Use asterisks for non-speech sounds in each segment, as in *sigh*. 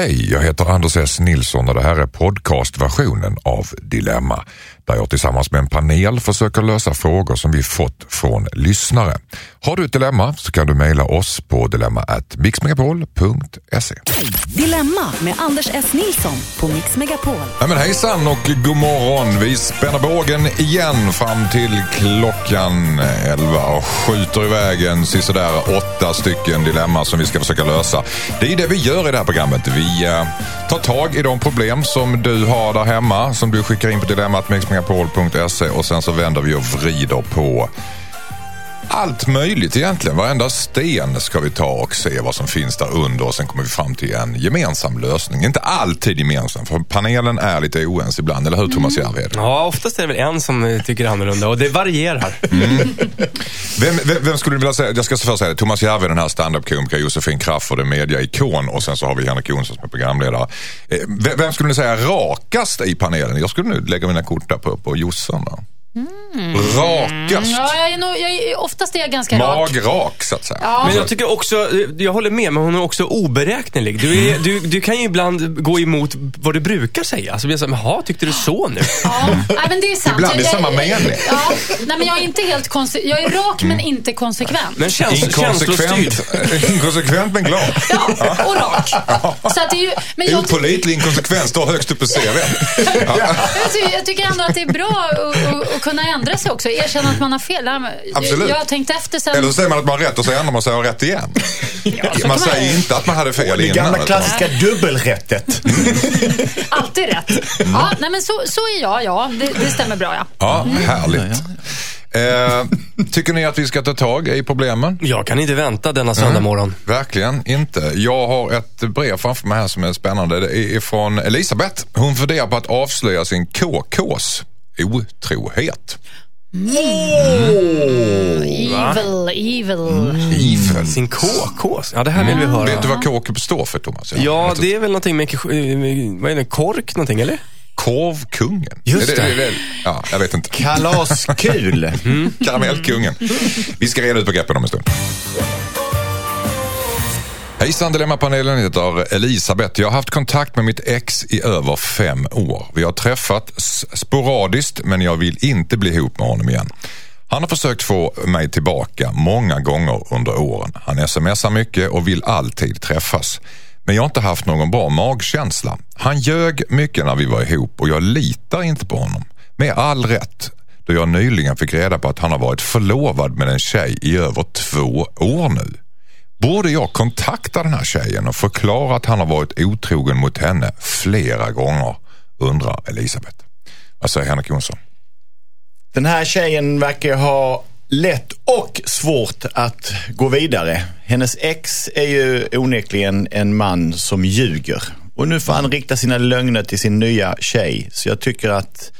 Hej, jag heter Anders S Nilsson och det här är podcastversionen av Dilemma där jag tillsammans med en panel försöker lösa frågor som vi fått från lyssnare. Har du ett dilemma så kan du mejla oss på dilemma@mixmegapol.se. Dilemma med Anders S. Nilsson på Mix Megapol. Ja, men hejsan och god morgon. Vi spänner bågen igen fram till klockan 11 och skjuter iväg en sisådär åtta stycken dilemma som vi ska försöka lösa. Det är det vi gör i det här programmet. Vi eh, tar tag i de problem som du har där hemma som du skickar in på dilemmatmixmegapol.se och sen så vänder vi och vrider på allt möjligt egentligen. Varenda sten ska vi ta och se vad som finns där under och sen kommer vi fram till en gemensam lösning. Inte alltid gemensam, för panelen är lite oense ibland, eller hur Thomas Järvhed? Ja, oftast är det väl en som tycker annorlunda och det varierar. Vem, vem, vem skulle du vilja säga? Jag ska först säga det. Thomas Järve, den här standup-komiker, Josefin Crafoord, en mediaikon och sen så har vi Henrik Jonsson som är programledare. Eh, Vem, vem skulle ni säga är rakast i panelen? Jag skulle nu lägga mina kort där på, på Jossan. Då. Rakast. Ja, jag är nog, jag är, oftast är jag ganska rak. Magrak så att säga. Ja. Men jag tycker också, jag håller med, men hon är också oberäknelig. Du, är, du, du kan ju ibland gå emot vad du brukar säga. Så blir jag så här, jaha, tyckte du så nu? *laughs* Ja, men det är sant. Ibland i Jag- samma mening. Ja, nej, men jag är inte helt konse- Jag är rak men inte konsekvent. Men käns. Inkonsekvent, inkonsekvent men glad. Ja, och rak. Så att det är ju, men jag, Opålitlig inkonsekvens står högst upp på CV. *laughs* jag, ty- jag tycker ändå att det är bra att kunna ändra sig också. Erkänna att man har fel. Absolut. Jag, har tänkt efter sen. Eller så säger man att man har rätt och så ändrar man sig och har rätt igen. man man säger göra. inte att man hade fel Det innan. gamla utan- klassiska dubbelrättet. *laughs* Alltid rätt. Ja, nej, men så, så är jag, ja. Det, det stämmer bra, ja. Ja, härligt. Eh, tycker ni att vi ska ta tag i problemen? Jag kan inte vänta denna söndag morgon. Verkligen inte. Jag har ett brev framför mig här som är spännande. Det är från Elisabeth. Hon funderar på att avslöja sin KKs otrohet. Evil, evil. Evil. Sin KK. Ja, det här vill vi höra. Vet du vad KK står för Thomas? Ja, du? det är väl någonting med, vad är det, kork någonting, eller? Korvkungen. Just Är det. är ja, jag vet inte. Kalaskul. *laughs* Karamellkungen. Vi ska reda ut begreppen om en stund. Hejsan Dilemmapanelen, jag heter Elisabeth. Jag har haft kontakt med mitt ex i över fem år. Vi har träffats sporadiskt men jag vill inte bli ihop med honom igen. Han har försökt få mig tillbaka många gånger under åren. Han smsar mycket och vill alltid träffas. Men jag har inte haft någon bra magkänsla. Han ljög mycket när vi var ihop och jag litar inte på honom. Med all rätt då jag nyligen fick reda på att han har varit förlovad med en tjej i över två år nu. Borde jag kontakta den här tjejen och förklara att han har varit otrogen mot henne flera gånger? Undrar Elisabeth. Vad säger Henrik Jonsson? Den här tjejen verkar ha lätt och svårt att gå vidare. Hennes ex är ju onekligen en man som ljuger. Och nu får han rikta sina lögner till sin nya tjej. Så jag tycker att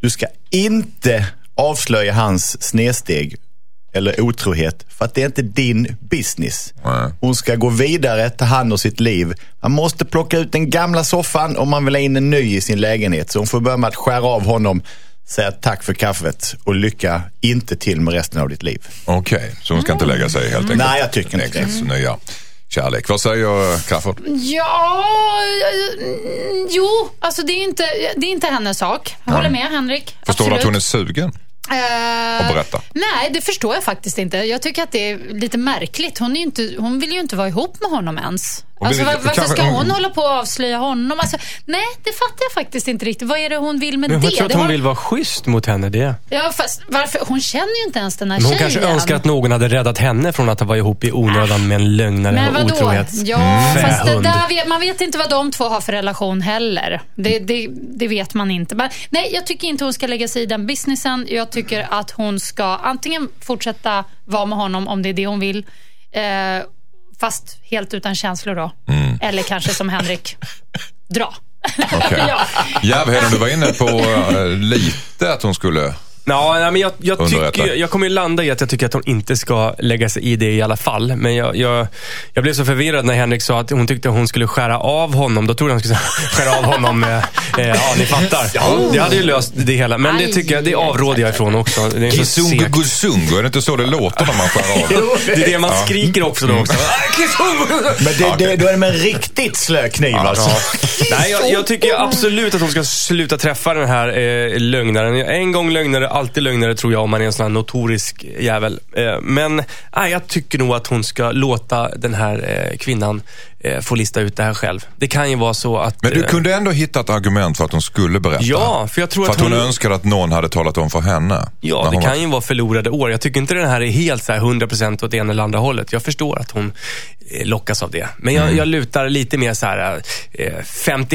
du ska inte avslöja hans snedsteg eller otrohet. För att det är inte din business. Nej. Hon ska gå vidare, ta hand om sitt liv. Man måste plocka ut den gamla soffan om man vill ha in en ny i sin lägenhet. Så hon får börja med att skära av honom, säga tack för kaffet och lycka inte till med resten av ditt liv. Okej, så hon ska inte lägga sig helt enkelt? Nej, jag tycker inte det. Exets nya kärlek. Vad säger Crafoord? Ja, eh, jo, alltså det är inte, det är inte hennes sak. Jag håller med Henrik. Förstår du att hon är sugen? Eh, Och berätta. Nej, det förstår jag faktiskt inte. Jag tycker att det är lite märkligt. Hon, är inte, hon vill ju inte vara ihop med honom ens. Hon Alltså, var, varför ska hon hon- hålla på och avslöja honom? Alltså, nej, det fattar jag faktiskt inte riktigt. Vad är det hon vill med Men det? jag tror att hon har- vill vara schysst mot henne. Det. Ja, fast varför? Hon känner ju inte ens den här Men hon tjejen. kanske önskar att någon hade räddat henne från att vara ihop i onödan med en lögnare Men och vadå? otrohet. Ja, fast det där man vet inte vad de två har för relation heller. Det, det, det vet man inte. Men, nej, jag tycker inte hon ska lägga sig i den businessen. Jag tycker att hon ska antingen fortsätta vara med honom om det är det hon vill. Eh, fast helt utan känslor då. Mm. Eller kanske som Henrik, dra. Okej. *laughs* ja. Järvheden, du var inne på eh, lite att hon skulle... Ja, men jag, jag, tycker, jag kommer ju landa i att jag tycker att hon inte ska lägga sig i det i alla fall. Men jag, jag, jag blev så förvirrad när Henrik sa att hon tyckte hon skulle skära av honom. Då trodde jag hon skulle *laughs* skära av honom. Eh, eh, ja, ni fattar. Det hade ju löst det hela. Men det tycker jag, det avråder jag ifrån också. Det är segt. Gusungu, är det inte så det låter när man skär av? *laughs* Det är det man skriker också då också. *laughs* Kisungu! Men det, det, då är det med en riktigt slö kniv alltså. Nej, jag, jag tycker absolut att hon ska sluta träffa den här eh, lögnaren. En gång lögnare, alltid lögnare tror jag om man är en sån här notorisk jävel. Eh, men nej, jag tycker nog att hon ska låta den här äh, kvinnan eh, få lista ut det här själv. Det kan ju vara så att... Men du eh, kunde ändå hitta ett argument för att hon skulle berätta. Ja, för jag tror För att att hon hon- önskade att någon hade talat om för henne. Ja, det kan var- ju vara förlorade år. Jag tycker inte den här är helt så här 100% åt ena eller andra hållet. Jag förstår att hon eh, lockas av det. Men Mm. jag, jag lutar lite mer så här eh,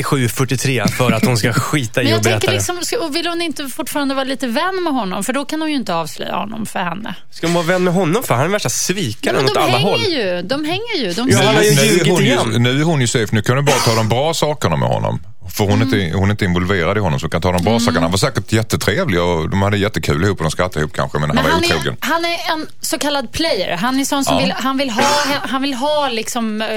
57-43 för att hon ska *laughs* skita Men i jag att berätta tänker det. liksom, ska- och vill hon inte fortfarande vara lite vän med honom? För då kan hon ju inte avslöja honom för henne. Ska hon vara vän med honom för? Han är värsta svikaren Men åt de alla håll. hänger ju. De hänger ju. De Ja, han har ju ljugit ju, nu är hon ju safe. Nu kan du bara ta de bra sakerna med honom. För hon, är inte, hon är inte involverad i honom så kan ta de bra sakerna. Han var säkert jättetrevlig och de hade jättekul ihop och de skrattade ihop kanske men, Men han var han otrogen. är, han är en så kallad player. Han är sån som Ja. vill, han vill ha, han vill ha liksom, eh,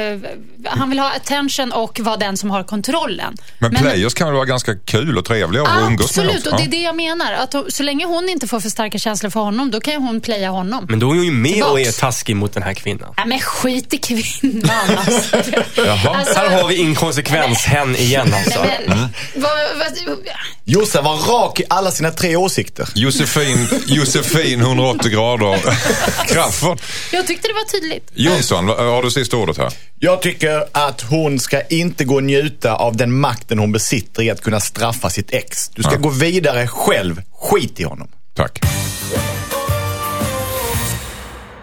han vill ha attention och vara den som har kontrollen. Men, players kan väl vara ganska kul och trevliga att umgås med Absolut, och det är det jag menar. Att hon, så länge hon inte får för starka känslor för honom, då kan ju hon playa honom. Men då är hon ju med och är Tillbaks. taskig mot den här kvinnan. Nej, men skit i kvinnan alltså. *laughs* Jaha. Alltså, Här har vi inkonsekvens hen igen alltså. Men, Mm. Jossan var rak i alla sina tre åsikter. Josefin, Josefin 180 grader. *laughs* Crafoord. jag tyckte det var tydligt. Jonsson, har du sista ordet här? Jag tycker att hon ska inte gå och njuta av den makten hon besitter i att kunna straffa sitt ex. Du ska Ja. gå vidare själv. Skit i honom. Tack.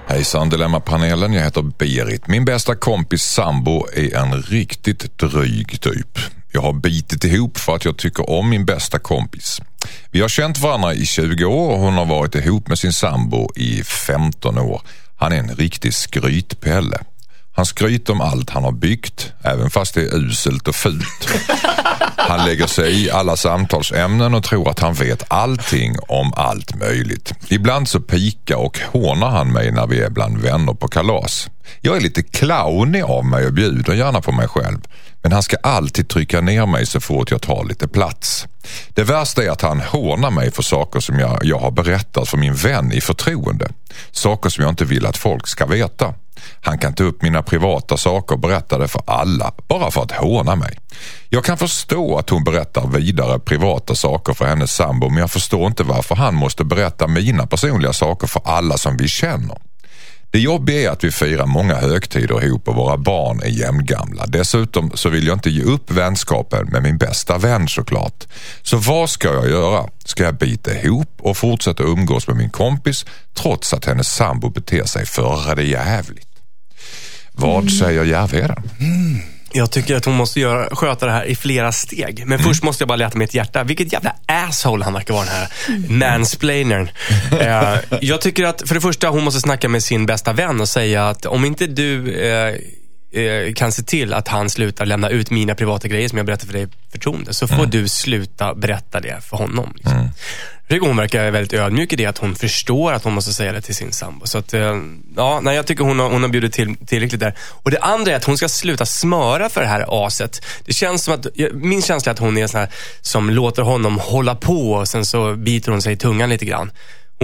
Hejsan Dilemmapanelen, jag heter Berit. Min bästa kompis sambo är en riktigt dryg typ. Jag har bitit ihop för att jag tycker om min bästa kompis. Vi har känt varandra i 20 år och hon har varit ihop med sin sambo i 15 år. Han är en riktig skrytpelle. Han skryter om allt han har byggt, även fast det är uselt och fult. *laughs* Han lägger sig i alla samtalsämnen och tror att han vet allting om allt möjligt. Ibland så pikar och hånar han mig när vi är bland vänner på kalas. Jag är lite clownig av mig och bjuder gärna på mig själv. Men han ska alltid trycka ner mig så fort jag tar lite plats. Det värsta är att han hånar mig för saker som jag, jag har berättat för min vän i förtroende. Saker som jag inte vill att folk ska veta. Han kan ta upp mina privata saker och berätta det för alla, bara för att håna mig. Jag kan förstå att hon berättar vidare privata saker för hennes sambo, men jag förstår inte varför han måste berätta mina personliga saker för alla som vi känner. Det jobbiga är att vi firar många högtider ihop och våra barn är jämngamla. Dessutom så vill jag inte ge upp vänskapen med min bästa vän såklart. Så vad ska jag göra? Ska jag bita ihop och fortsätta umgås med min kompis trots att hennes sambo beter sig för jävligt? Vad säger Järvheden? Jag tycker att hon måste göra, sköta det här i flera steg. Men först måste jag bara leta mitt hjärta. Vilket jävla asshole han verkar vara, den här mansplainern. *laughs* Eh, jag tycker att, för det första, hon måste snacka med sin bästa vän och säga att om inte du eh, eh, kan se till att han slutar lämna ut mina privata grejer som jag berättar för dig i förtroende, så får du sluta berätta det för honom. Liksom. Jag hon verkar väldigt ödmjuk i det, att hon förstår att hon måste säga det till sin sambo. Så att, eh, ja, nej, jag tycker hon har, hon har bjudit till tillräckligt där. Och det andra är att hon ska sluta smöra för det här aset. Det känns som att, min känsla är att hon är sån här som låter honom hålla på och sen så biter hon sig i tungan lite grann.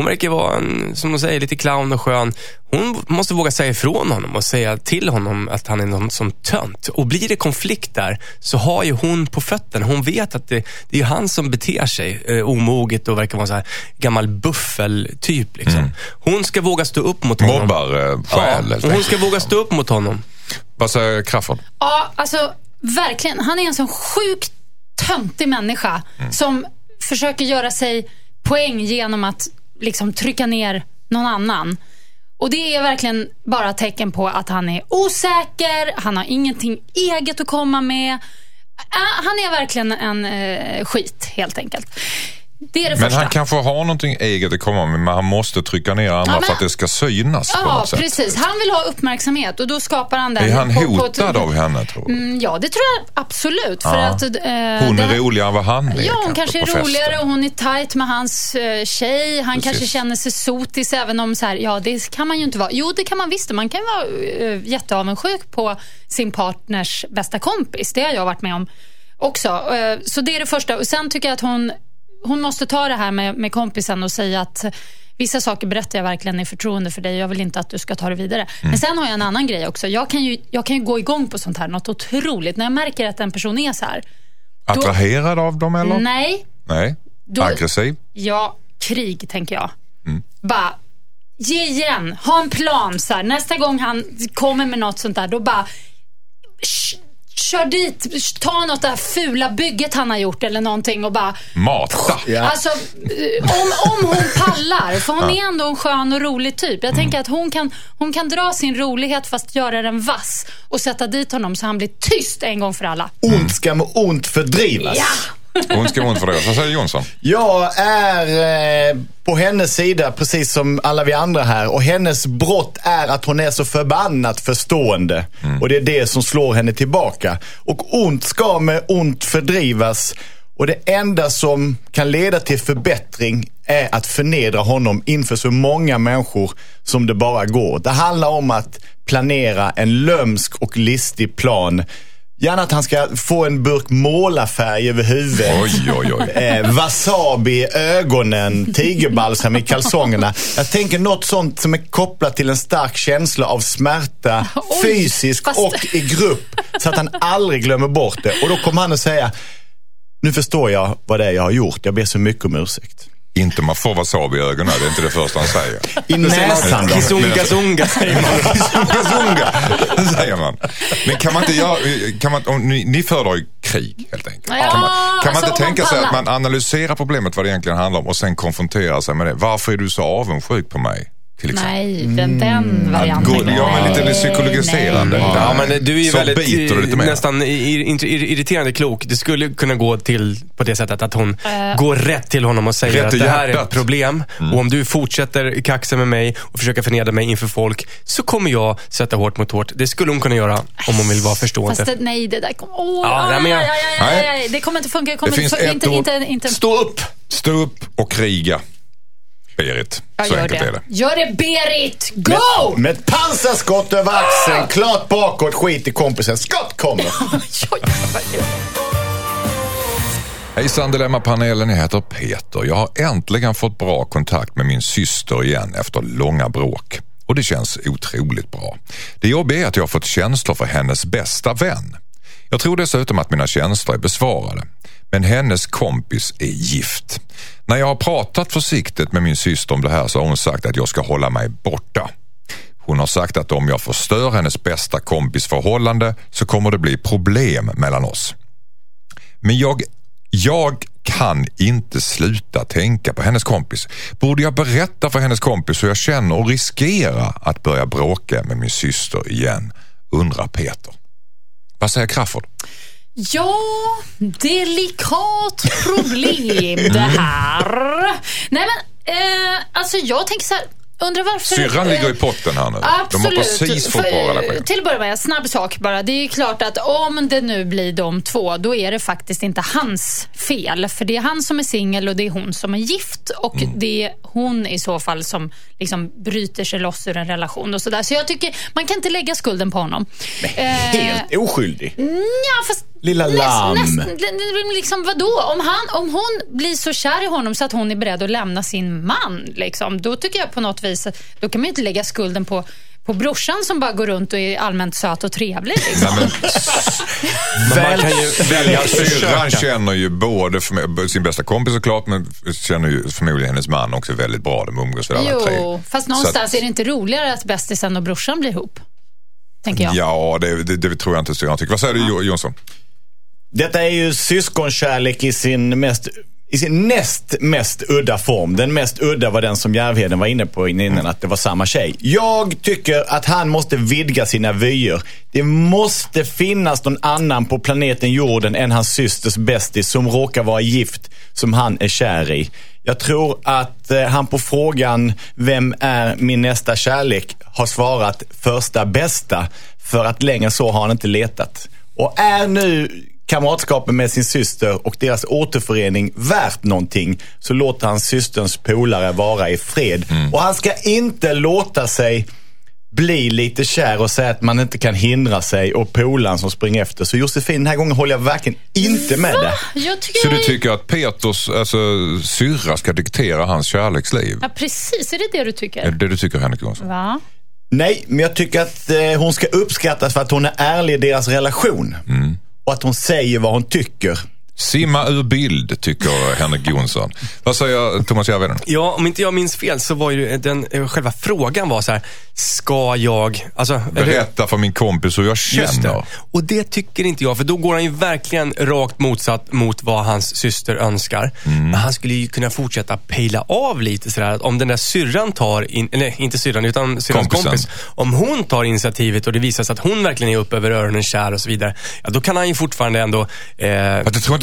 Hon verkar vara, en, som hon säger, lite clown och skön. Hon måste våga säga ifrån honom och säga till honom att han är någon som tönt. Och blir det konflikt där så har ju hon på fötterna. Hon vet att det, det är ju han som beter sig eh, omoget och verkar vara så här gammal buffeltyp. Liksom. Hon ska våga stå upp mot honom. Mobbar eh, Ja, själ och hon ska våga stå upp mot honom. Vad säger Crafoord? Ja, alltså verkligen. Han är en sån sjukt töntig människa som försöker göra sig poäng genom att liksom trycka ner någon annan. Och det är verkligen bara tecken på att han är osäker, han har ingenting eget att komma med. Äh, han är verkligen en eh, skit helt enkelt. Det är det Men första. han kanske har någonting eget att komma med, men han måste trycka ner andra Ja, för att det ska synas på Ja, precis. Han vill ha uppmärksamhet och då skapar han den. Är han på- på ett- hotad av henne, tror du? Mm, Ja, det tror jag absolut. För Ja. att, eh, Hon är roligare än vad han är Ja, hon kanske är på festen. roligare och hon är tajt med hans eh, tjej. Han Precis. kanske känner sig sotis även om så här, ja det kan man ju inte vara. Jo, det kan man visst. Man kan vara uh, jätteavundsjuk på sin partners bästa kompis. Det har jag varit med om också. Eh, så det är det första. Och sen tycker jag att hon, hon måste ta det här med, med kompisen och säga att Vissa saker berättar jag verkligen i förtroende för dig. Jag vill inte att du ska ta det vidare. Mm. Men sen har jag en annan grej också. Jag kan, ju, jag kan ju gå igång på sånt här, något otroligt. När jag märker att en person är så här. Attraherad av dem eller? Nej, Nej. Då- Aggressiv? Ja, krig tänker jag. Mm. Bara, ge igen. Ha en plan. Så här. Nästa gång han kommer med något sånt där, då bara Kör dit, ta något där fula bygget han har gjort eller någonting och bara Mata? Ja. Alltså, eh, om, om hon pallar, för hon är ändå en skön och rolig typ. Jag tänker att hon kan, hon kan dra sin rolighet fast göra den vass och sätta dit honom så han blir tyst en gång för alla. Ont ska med ont fördrivas. Ja! Hon ska det. Vad säger Jonsson? Jag är eh, på hennes sida precis som alla vi andra här och hennes brott är att hon är så förbannat förstående. Och det är det som slår henne tillbaka. Och ont ska med ont fördrivas. Och det enda som kan leda till förbättring är att förnedra honom inför så många människor som det bara går. Det handlar om att planera en lömsk och listig plan. Gärna att han ska få en burk målarfärg över huvudet. Oj, oj, oj. Eh, wasabi i ögonen, tigerbalsam i kalsongerna. Jag tänker något sånt som är kopplat till en stark känsla av smärta, Oj, fysisk fast- och i grupp. Så att han aldrig glömmer bort det. Och då kommer han att säga, nu förstår jag vad det är jag har gjort. Jag ber så mycket om ursäkt. Inte man får wasabi i ögonen, det är inte det första han säger. I näsan då. Kizunga zunga säger man. *laughs* Zunga, zunga, säger man. Men kan man inte göra, kan man, om ni, ni föredrar ju krig helt enkelt. Ja, kan man, kan man alltså, inte tänka sig att man analyserar problemet, vad det egentligen handlar om och sen konfronterar sig med det. Varför är du så avundsjuk på mig? Nej, den, den varianten. Gå- ja, men lite psykologiserande. nej. Ja, men du är ju Så väldigt biter du lite mer. nästan ir- irriterande klok. Det skulle kunna gå till på det sättet att hon går rätt till honom och säger Rätt att det här är ett problem. Och om du fortsätter kaxa med mig och försöka förnedra mig inför folk så kommer jag sätta hårt mot hårt. Det skulle hon kunna göra om hon vill vara förstående. Fast det, nej, det där kommer... Åh, Ja, nej, men jag- aj, aj, aj, aj, Nej. aj. Det kommer inte funka. Det, kommer Det finns inte, ett inte, ord. inte, inte, Stå upp! Stå upp och kriga. Berit, Jag så gör enkelt det. är det. Gör det, Berit! Go! Med ett pansarskott över axeln, klart bakåt, skit i kompisen. Skott kommer! *laughs* Hejsan Dilemmapanelen, jag heter Peter. Jag har äntligen fått bra kontakt med min syster igen efter långa bråk. Och det känns otroligt bra. Det jobbiga är att jag har fått känslor för hennes bästa vän. Jag tror dessutom att mina känslor är besvarade. Men hennes kompis är gift. När jag har pratat försiktigt med min syster om det här så har hon sagt att jag ska hålla mig borta. Hon har sagt att om jag förstör hennes bästa kompis förhållande så kommer det bli problem mellan oss. Men jag, jag kan inte sluta tänka på hennes kompis. Borde jag berätta för hennes kompis hur jag känner och riskera att börja bråka med min syster igen? Undrar Peter. Vad säger Crafoord? Ja, delikat problem det här. Nej men, eh, alltså jag tänker så här. Undrar varför... Syrran eh, ligger i potten här nu. Absolut. De har precis fått För- relation. Till att börja med, snabb sak bara. Det är ju klart att om det nu blir de två, då är det faktiskt inte hans fel. För det är han som är singel och det är hon som är gift. Och Mm. det är hon i så fall som liksom bryter sig loss ur en relation och sådär. Så jag tycker, man kan inte lägga skulden på honom. Eh, Helt oskyldig. Ja, fast Lilla lamm. Näst, liksom vadå? Om, han, om hon blir så kär i honom så att hon är beredd att lämna sin man, liksom, då tycker jag på något vis, då kan man ju inte lägga skulden på på brorsan som bara går runt och är allmänt söt och trevlig. Liksom. Nej, men, *laughs* Man kan ju välja Syrran känner ju både förmo- sin bästa kompis såklart men känner ju förmodligen hennes man också väldigt bra. De umgås väl alla tre. Jo, fast någonstans att- är det inte roligare att bästisen och brorsan blir ihop. Tänker jag. Ja, det, det, det tror jag inte syrran tycker. Vad säger du Jo- Jonsson? Detta är ju syskonkärlek i sin mest i sin näst mest udda form. Den mest udda var den som Järvheden var inne på innan, att det var samma tjej. Jag tycker att han måste vidga sina vyer. Det måste finnas någon annan på planeten jorden än hans systers bästis som råkar vara gift, som han är kär i. Jag tror att eh, han på frågan, vem är min nästa kärlek, har svarat första bästa. För att längre så har han inte letat. Och är nu kamratskapen med sin syster och deras återförening värt någonting så låter han systerns polare vara i fred. Mm. Och han ska inte låta sig bli lite kär och säga att man inte kan hindra sig och polaren som springer efter. Så Josefin, den här gången håller jag verkligen inte med dig. Så du jag- tycker att Peters alltså, syrra ska diktera hans kärleksliv? Ja, precis. Är det det du tycker? Är det det du tycker Henrik Jonsson? Va? Nej, men jag tycker att eh, hon ska uppskattas för att hon är ärlig i deras relation. Och att hon säger vad hon tycker. Simma ur bild, tycker Henrik Jonsson. Vad säger Thomas Järvheden? Ja, om inte jag minns fel så var ju den, eh, själva frågan var så här, ska jag... Alltså, Berätta för min kompis hur jag känner. det. Och det tycker inte jag, för då går han ju verkligen rakt motsatt mot vad hans syster önskar. Mm. Men han skulle ju kunna fortsätta pejla av lite sådär, att om den där syrran tar, in, eller inte syrran, utan syrrans kompis. Om hon tar initiativet och det visar sig att hon verkligen är upp över öronen kär och så vidare. Ja, då kan han ju fortfarande ändå... Eh,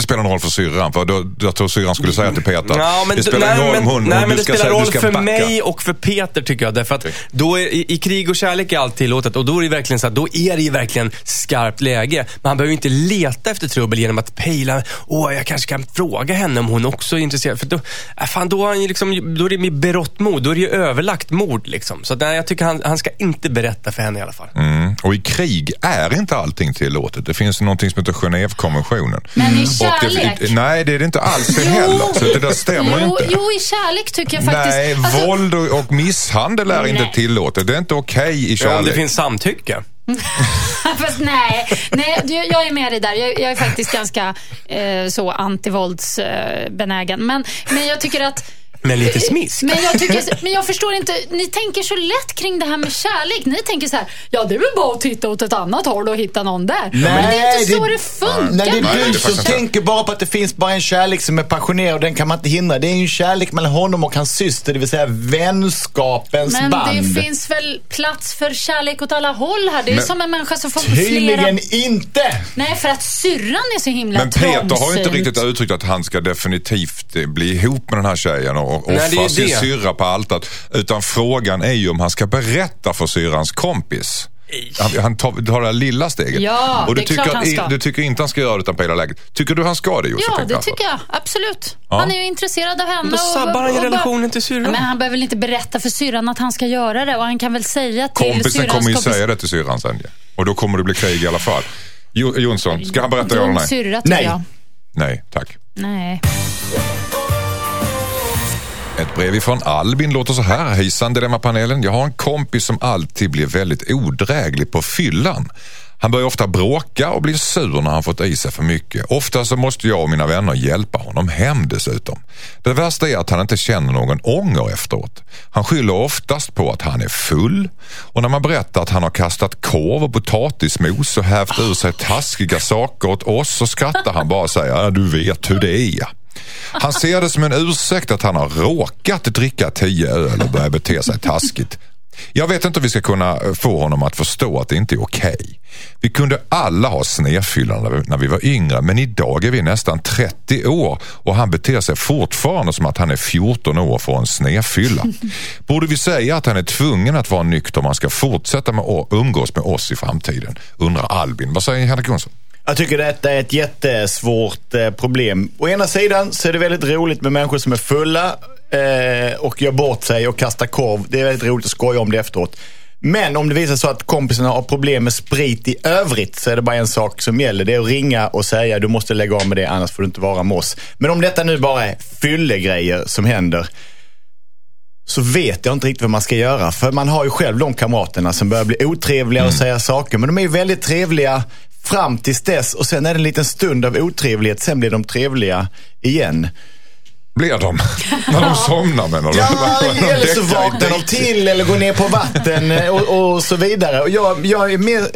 Spelar någon roll för syrran, för då, jag tror syrran skulle säga till Peter, Ja, men, det spelar nej, ingen roll om men, hon, nej, men du det ska spelar du roll ska för backa. mig och för Peter tycker jag. Därför att då är, i, i krig och kärlek är allt tillåtet och då är det verkligen så att då är det ju verkligen skarpt läge. Men han behöver ju inte leta efter trubbel genom att pejla. Åh, jag kanske kan fråga henne om hon också är intresserad. För då, äh, fan, då, har han liksom, då är det med berått mod. Då är det ju överlagt mord. Liksom. Så nej, jag tycker han, han ska inte berätta för henne i alla fall. Mm. Och i krig är inte allting tillåtet. Det finns någonting som heter Genèvekonventionen. Men i kärlek? det, nej, det är det inte alls det heller. Så det där stämmer jo, inte. jo, i kärlek tycker jag faktiskt... Nej, Alltså, våld och, och misshandel är inte Nej. tillåtet. Det är inte okej i Ja, om kärlek. det finns samtycke. *laughs* Fast nej, nej jag, jag är med dig där. Jag, jag är faktiskt ganska eh, så antivåldsbenägen. Men, men jag tycker att Men lite smisk. Men jag, tycker, *laughs* men jag förstår inte, ni tänker så lätt kring det här med kärlek. Ni tänker så här, ja det är väl bara att titta åt ett annat håll och hitta någon där. men det är inte så det funkar. Nej, det Nej, är det är du som tänker bara på att det finns bara en kärlek som är passionerad och den kan man inte hindra. Det är ju en kärlek mellan honom och hans syster, det vill säga vänskapens Men band. det finns väl plats för kärlek åt alla håll här. Det är Men- som en människa som får Tydligen flera... inte! Nej, för att syrran är så himla Men Peter har ju inte trångsynt. riktigt uttryckt att han ska definitivt bli ihop med den här tjejen det är offra sin det. syrra på altaret. Utan frågan är ju om han ska berätta för syrrans kompis. Han, han tar, tar det här lilla steget. Ja, och du det är tycker, klart han ska. du tycker inte han ska göra det utan pejla läget. Tycker du han ska det Josefin Ja, det tycker jag. Absolut. Ja. Han är ju intresserad av henne. Då sabbar han ju relationen till syrran. Men han behöver väl inte berätta för syrran att han ska göra det. Och han kan väl säga till Kompisen syrrans kommer ju kompis... säga det till syrran sen ju. Och då kommer det bli krig i alla fall. Jo, Jonsson, ska han berätta ja eller nej? syrra, Nej. jag. Nej, tack. Nej. Ett brev ifrån Albin låter så här. Hejsan Dilemma-panelen. Jag har en kompis som alltid blir väldigt odräglig på fyllan. Han börjar ofta bråka och blir sur när han fått i sig för mycket. Ofta så måste jag och mina vänner hjälpa honom hem dessutom. Det värsta är att han inte känner någon ånger efteråt. Han skyller oftast på att han är full och när man berättar att han har kastat korv och potatismos och hävt ur sig taskiga saker åt oss så skrattar han bara och säger "Ja, du vet hur det är. Han ser det som en ursäkt att han har råkat dricka tio öl och börja bete sig taskigt. Jag vet inte om vi ska kunna få honom att förstå att det inte är okej. Vi kunde alla ha snedfyllan när vi- var yngre men idag är vi nästan 30 år och han beter sig fortfarande som att han är 14 år för en snedfylla. *laughs* Borde vi säga att han är tvungen att vara nykter om han ska fortsätta med att umgås med oss i framtiden? Undrar Albin. Vad säger Henrik Jonsson? Jag tycker detta är ett jättesvårt eh, problem. Å ena sidan så är det väldigt roligt med människor som är fulla eh, och gör bort sig och kastar korv. Det är väldigt roligt att skoja om det efteråt. Men om det visar sig att kompisarna har problem med sprit i övrigt så är det bara en sak som gäller. Det är att ringa och säga du måste lägga av med det annars får du inte vara med oss. Men om detta nu bara är fyllegrejer som händer så vet jag inte riktigt vad man ska göra. För man har ju själv de kamraterna som börjar bli otrevliga och säga saker. Men de är ju väldigt trevliga fram tills dess och sen är det en liten stund av otrevlighet. Sen blir de trevliga igen. blir de när de somnar menar du? Ja, eller så vaknar de till eller går ner på vatten eh, och, och så vidare. Och jag, jag är mer...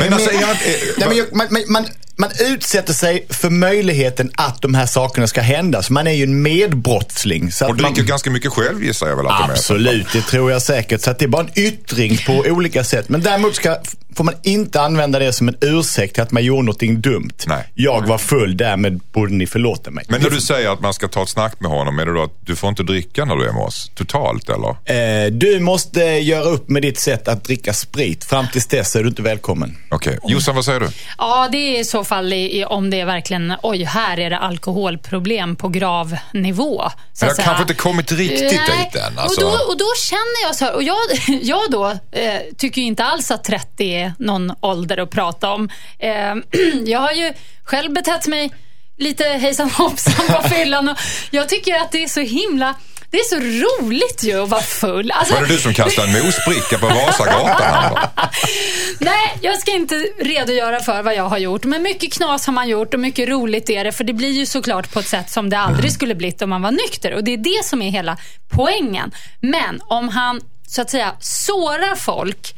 Men alltså, jag inte- Nej, men jag, man, man, man, utsätter sig för möjligheten att de här sakerna ska hända. Så man är ju en medbrottsling. Så Och man, dricker ganska mycket själv gissar jag väl att. Absolut, det tror jag säkert. Så det är bara en yttring på olika sätt. Men däremot ska, får man inte använda det som en ursäkt till att man gjorde någonting dumt. Nej. Jag var full, därmed borde ni förlåta mig. Men när du säger att man ska ta ett snack med honom, är det då att du får inte dricka när du är med oss? Totalt eller? Eh, du måste göra upp med ditt sätt att dricka sprit. Fram tills dess är du inte välkommen. Okej. Jossan, vad säger du? Ja, det är i så fall i, om det är verkligen, oj, här är det alkoholproblem på gravnivå. Så Jag att har kanske inte kommit riktigt Nej, dit än. Alltså, Och, då, och då känner jag så här, och jag, *laughs* jag då eh, tycker inte alls att 30 är någon ålder att prata om. Eh, *clears throat* jag har ju själv betett mig lite hejsan hoppsan på fyllan och jag tycker att det är så himla det är så roligt ju att vara full. Alltså, var det du som kastade en mosbricka på Vasagatan? *laughs* Nej, jag ska inte redogöra för vad jag har gjort. Men mycket knas har man gjort och mycket roligt är det. För det blir ju såklart på ett sätt som det aldrig skulle blivit om man var nykter. Och det är det som är hela poängen. Men om han så att säga sårar folk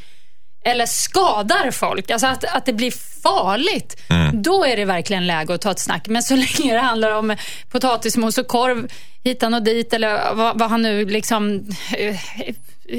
eller skadar folk, alltså att, att det blir farligt, då är det verkligen läge att ta ett snack. Men så *laughs* länge det handlar om potatismos och korv hitan och dit eller vad, vad han nu liksom eh,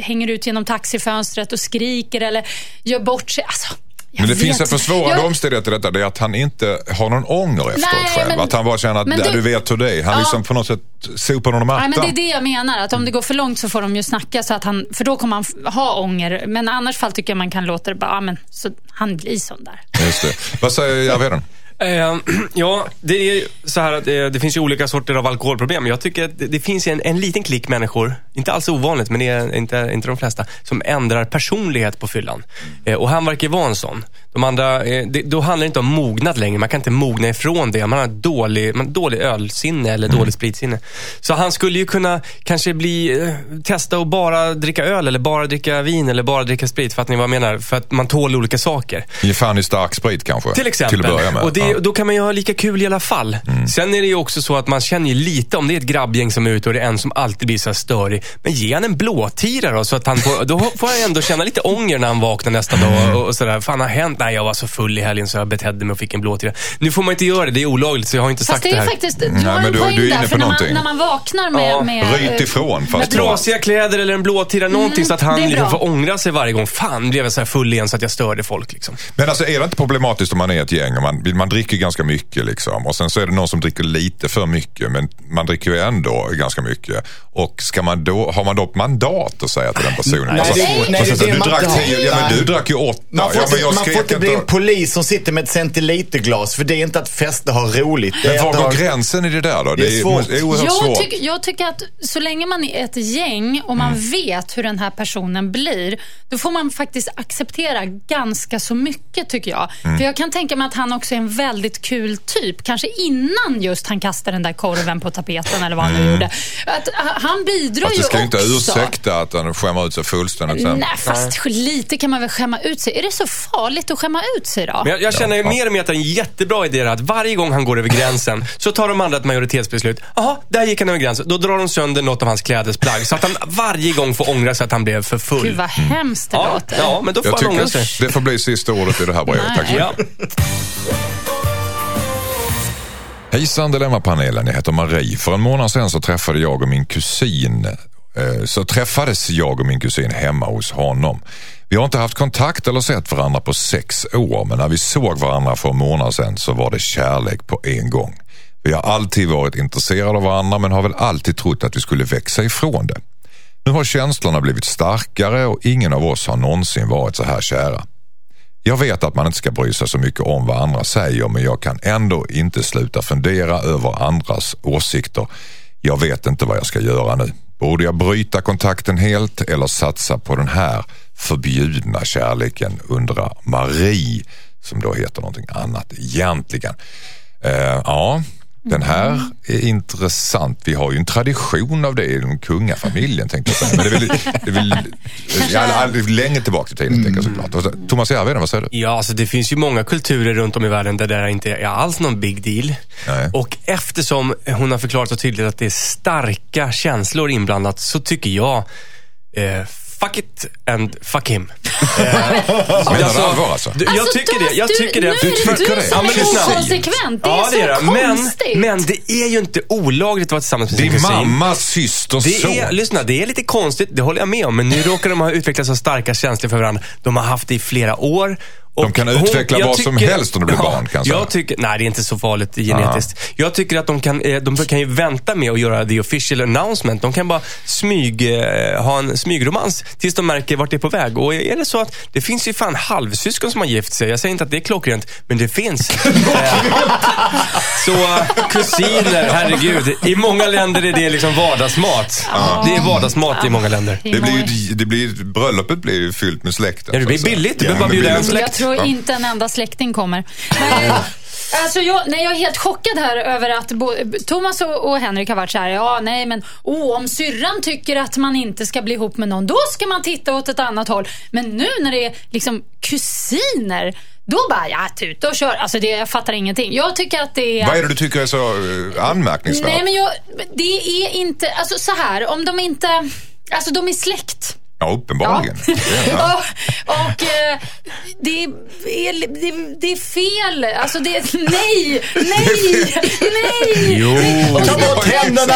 hänger ut genom taxifönstret och skriker eller gör bort sig. Alltså, Men det vet finns en försvårande Jag- omständighet i detta. Det är att han inte har någon ånger efteråt Nej, själv. men- att han bara känner att men "Ja, du- du vet hur det är. Han Ja. liksom på något sätt sopar honom Nej, mattan. men det är det jag menar. Att om det går för långt så får de ju snacka. Så att han, för då kommer han ha ånger. Men annars fall tycker jag man kan låta det bara, men, så han blir sån där. Just det. Vad säger Järvheden? Eh, *clears throat* ja, det är så här att eh, det finns ju olika sorter av alkoholproblem. Jag tycker att det, det finns en, en liten klick människor, inte alls ovanligt, men det är inte, inte de flesta, som ändrar personlighet på fyllan. Eh, och han verkar vara en sån. De andra, eh, det, då handlar det inte om mognad längre. Man kan inte mogna ifrån det. Man har dålig, man har dålig ölsinne eller dåligt spritsinne. Så han skulle ju kunna kanske bli, eh, testa att bara dricka öl eller bara dricka vin eller bara dricka sprit. Fattar ni vad jag menar? För att man tål olika saker. Ge fan i stark sprit kanske? Till exempel. Till att börja med. Och det, Ja. då kan man ju ha lika kul i alla fall. Sen är det ju också så att man känner ju lite om det är ett grabbgäng som är ute och det är en som alltid blir så störig. Men ge han en blåtira då, så att han får, då får han ändå känna lite ånger när han vaknar nästa dag. Och, och sådär. Fan har hänt? Nej, jag var så full i helgen så jag betedde mig och fick en blåtira. Nu får man inte göra det, det är olagligt så jag har inte Fast sagt det det är här. faktiskt, du Nej, har men en du- poäng du är inne där. på För när man, någonting. när man vaknar med... Ja, med ifrån. Med Fast trasiga kläder eller en blåtira, någonting så att han liksom får ångra sig varje gång. Fan, blev jag så här full igen så att jag störde folk. Liksom. Men alltså är det inte problematiskt om man är ett gäng och man, man dricker ganska mycket liksom och sen så är det någon som dricker lite för mycket men man dricker ju ändå ganska mycket. Och ska man då, har man då mandat att säga till den personen? Nej, Alltså, det- nej, sen det det du drack har. tio, ja men Nej. du drack ju åtta. Man får, ja, men jag inte, man får inte bli en polis som sitter med ett centiliterglas. För det är inte att festa och ha roligt. Det Men var går ha- gränsen i det där då? Det är svårt. oerhört Jag, svårt. tycker- jag tycker att så länge man är ett gäng och man Mm. vet hur den här personen blir, då får man faktiskt acceptera ganska så mycket tycker jag. Mm. För jag kan tänka mig att han också är en väldigt kul typ. Kanske innan just han kastade den där korven på tapeten eller vad han nu gjorde. Att, han bidrar Mm. Ju det ska ju inte ursäkta att han skämmer ut sig fullständigt sen. Nej, fast lite kan man väl skämma ut sig. Är det så farligt att skämma ut sig då? Men jag, jag känner ju mer och mer att det är en jättebra idé att varje gång han går över gränsen *laughs* så tar de andra ett majoritetsbeslut. Jaha, där gick han över gränsen. Då drar de sönder något av hans klädesplagg så att han varje gång får ångra sig att han blev för full. Gud vad hemskt det ja, låter. ja, men då får Jag han ångra sig. det får bli sista ordet i det här brevet. Tack så Nej. mycket. Ja. Hejsan Dilemmapanelen, jag heter Marie. För en månad sedan så träffade jag och min kusin Eh, så träffades jag och min kusin hemma hos honom. Vi har inte haft kontakt eller sett varandra på sex år men när vi såg varandra för en månad sedan så var det kärlek på en gång. Vi har alltid varit intresserade av varandra men har väl alltid trott att vi skulle växa ifrån det. Nu har känslorna blivit starkare och ingen av oss har någonsin varit så här kära. Jag vet att man inte ska bry sig så mycket om vad andra säger men jag kan ändå inte sluta fundera över andras åsikter. Jag vet inte vad jag ska göra nu. Borde jag bryta kontakten helt eller satsa på den här förbjudna kärleken undrar Marie som då heter någonting annat egentligen. Eh, ja, den här är intressant. Vi har ju en tradition av det i den kungafamiljen tänkte jag. Men det är väl, det är väl ja, all- länge tillbaka i tiden tänker jag såklart. Och så- Thomas Järvheden, vad säger du? Ja, alltså det finns ju många kulturer runt om i världen där det här inte är alls någon big deal. Nej. Och eftersom hon har förklarat så tydligt att det är starka känslor inblandat så tycker jag eh, Fuck it and fuck him. *laughs* Eh, Menar du allvar alltså? du- Jag Alltså, tycker det. Jag tycker det. nu är det Du som Ja, men är lyssna. inkonsekvent. Det är Ja, så det. Men, konstigt. men det är ju inte olagligt att vara tillsammans med sin Din kusin. mammas systers Det son. är, lyssna, det är lite konstigt, det håller jag med om. Men nu råkar de ha utvecklat så starka känslor för varandra. De har haft det i flera år. Och De kan utveckla jag vad som helst om det blir barn, kan jag säga. tycker, Nej, det är inte så farligt genetiskt. Jag tycker att de kan, eh, de kan ju vänta med att göra the official announcement. De kan bara smyg, eh, ha en smygromans tills de märker vart det är på väg. Och är det så att det finns ju fan halvsyskon som har gift sig. Jag säger inte att det är klockrent, men det finns. *laughs* Eh, så kusiner, herregud. I många länder är det liksom vardagsmat. Det är vardagsmat i många länder. Det blir, ju- det blir, bröllopet blir ju fyllt med släkten. Ja, det blir billigt. Du Ja, behöver bara bjuda en släkt. Tror Ja. inte en enda släkting kommer. Men, alltså jag, nej, jag är helt chockad här över att bo, Thomas och, och Henrik har varit så här. Ja, nej, men oh, om syrran tycker att man inte ska bli ihop med någon, då ska man titta åt ett annat håll. Men nu när det är liksom kusiner, då bara, ja, tuta och kör. Alltså det, jag fattar ingenting. Jag tycker att det är... Vad är det du tycker är så eh, anmärkningsvärt? Nej, men jag, det är inte, alltså så här, om de inte, alltså de är släkt. Ja, uppenbarligen. Ja. Ja. och och eh, det, är, det, det är fel. Alltså det är, nej, *laughs* nej, nej. Jo. Ta bort händerna!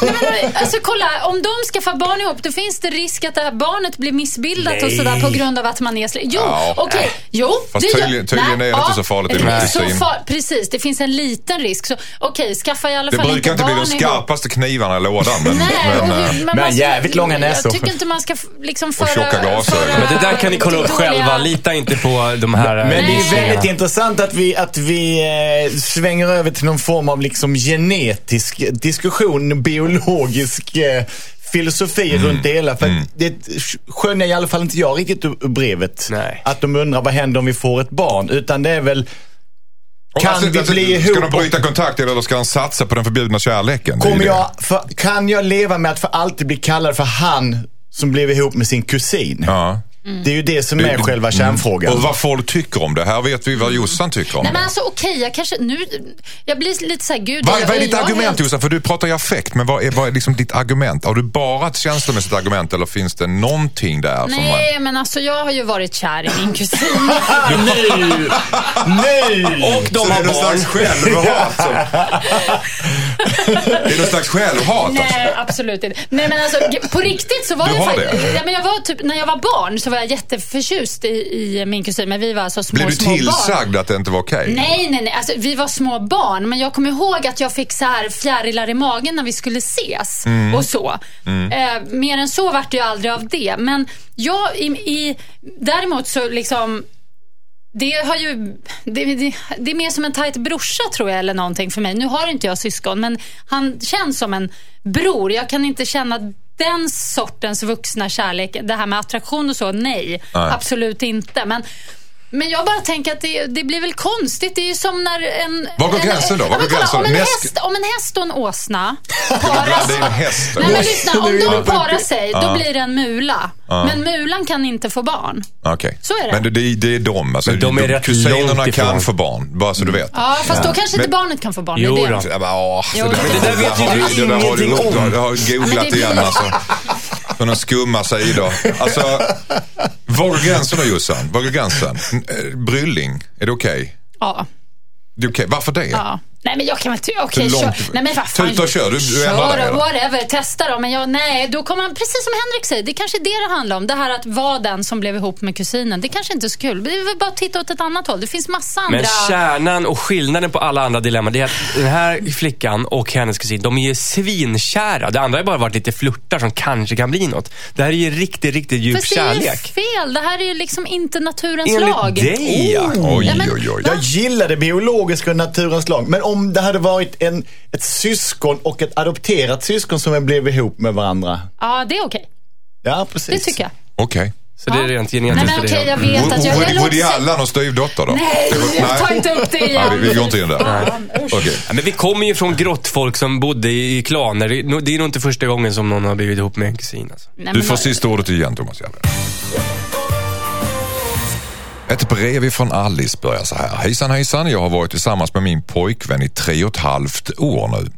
Men, alltså kolla, om de skaffar barn ihop då finns det risk att det här barnet blir missbildat och sådär på grund av att man är släkt. Jo, Ja. okej. Jo, Fast det gör- tydligen- tydligen är det inte så farligt i far, Precis, det finns en liten risk. Så okej, skaffa i alla Det fall brukar inte bli barn de ihop. skarpaste knivarna i lådan. Men, Nej, men, och eh, Men man- jävligt långa näsor. Jag tycker inte man ska liksom föra... tjocka glasögon. Men det där kan ni kolla upp själva. Lita inte på de här... Men det är väldigt intressant att vi, att vi eh, svänger över till någon form av liksom genetisk diskussion, biologisk eh, filosofi runt det hela. För att det skönjer i alla fall inte jag riktigt ur brevet. Nej. Att de undrar vad händer om vi får ett barn. Utan det är väl, kan alltså, vi alltså, bli Ska ihop? de bryta kontakt eller ska de satsa på den förbjudna kärleken? Kommer jag, för, kan jag leva med att för alltid bli kallad för han som blev ihop med sin kusin? Ja. Det är ju det som är själva kärnfrågan. Och vad folk tycker om det. Här vet vi vad Jossan tycker om Nej men det. alltså okej, jag kanske nu... Jag blir lite såhär, gud... Vad, jag- vad är ditt argument helt- Jossan? För du pratar i affekt, men vad är, vad är liksom ditt argument? Har du bara ett känslomässigt argument eller finns det någonting där som man... Nej, men alltså jag har ju varit kär i min kusin. *laughs* Nu! Nu! Och de har barn. självhat? det är någon slags självhat alltså. Nej, absolut inte. Nej, men alltså på riktigt så var Du jag har faktiskt... det? Ja, men jag var typ, när jag var barn så var jag jätteförtjust i, i min kusin. Men vi var alltså små, Blev du små barn. tillsagd att det inte var okej? Nej, nej, nej. Alltså, vi var små barn, men jag kommer ihåg att jag fick så här fjärilar i magen när vi skulle ses Mm. och så. Eh, mer än så vart det ju aldrig av det. Men jag, i, i, däremot så liksom det, har ju, det, det, det är mer som en tajt brorsa tror jag eller någonting för mig. Nu har inte jag syskon men han känns som en bror. Jag kan inte känna den sortens vuxna kärlek. Det här med attraktion och så, nej. Nej. Absolut inte. Men, men jag bara tänker att det, det blir väl konstigt. Det är ju som när en... Var går en- gränsen då? Var går kolla, gränsen? Om en, häst, om en häst och en åsna *laughs* paras... det är en häst. Nej men lyssna, om de det parar sig, då blir det en mula. Men mulan kan inte få barn. Okej. Så är det. Men det, det, det är de. Alltså, Men de är rätt kusinerna kan få barn, bara så du vet. Ja, fast då kanske inte Men- barnet kan få barn. Jo det det. Ja, men, åh, Jo, så men det där vet ju har du det där har du ingenting om. Du har googlat det- igen alltså. *laughs* På några skumma sidor. Alltså, var går gränsen då Jossan? Var går gränsen? Eh, Brylling, är det okej? Ja. Det är okej. Varför det? ja. Nej men jag kan väl ty- okej Hur kör. långt- Nej men vad fan. Tuta och kör, du- du Kör då. whatever, testa då. Men jag, nej, då kommer man, precis som Henrik säger, det är kanske är det det handlar om. Det här att vara den som blev ihop med kusinen. Det kanske inte är så kul. Det är väl bara att titta åt ett annat håll. Det finns massa andra. Men kärnan och skillnaden på alla andra dilemman det är att den här flickan och hennes kusin, de är ju svinkära. Det andra har bara varit lite flörtar som kanske kan bli något. Det här är ju riktigt, riktigt djup Fast det är ju kärlek. fel. Det här är ju liksom inte naturens Enligt lag. dig, ja. Oj, Ja, men- oj, oj. Jag gillar det biologiska och naturens lag. Men om det hade varit en, ett syskon och ett adopterat syskon som blev ihop med varandra. Ja, det är okej. Ja, precis. Det tycker jag. Okej. Så det är rent Nej, genetiskt. men för okej, jag vet att jag... jag Woody, Woody Allen och styvdotter då? Nej, Det var- tar inte upp det igen. Nej, vi, vi går inte in där. Fan, usch. Okej. Ja, men vi kommer ju från grottfolk som bodde i klaner. Det är nog- det är nog inte första gången som någon har blivit ihop med en kusin. Alltså. Nej, Du men får sista ordet igen Thomas Järve. Ett brev ifrån Alice börjar så här. Hejsan hejsan, jag har varit tillsammans med min pojkvän i tre och ett halvt år nu.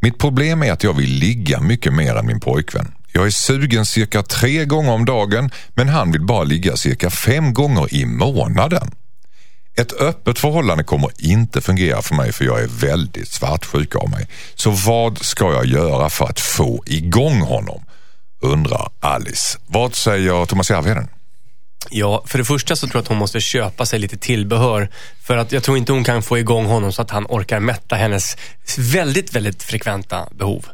Mitt problem är att jag vill ligga mycket mer än min pojkvän. Jag är sugen cirka tre gånger om dagen men han vill bara ligga cirka fem gånger i månaden. Ett öppet förhållande kommer inte fungera för mig för jag är väldigt svartsjuk av mig. Så vad ska jag göra för att få igång honom? Undrar Alice. Vad säger Thomas Järvheden? Ja, för det första så tror jag att hon måste köpa sig lite tillbehör. För att jag tror inte hon kan få igång honom så att han orkar mätta hennes väldigt, väldigt frekventa behov.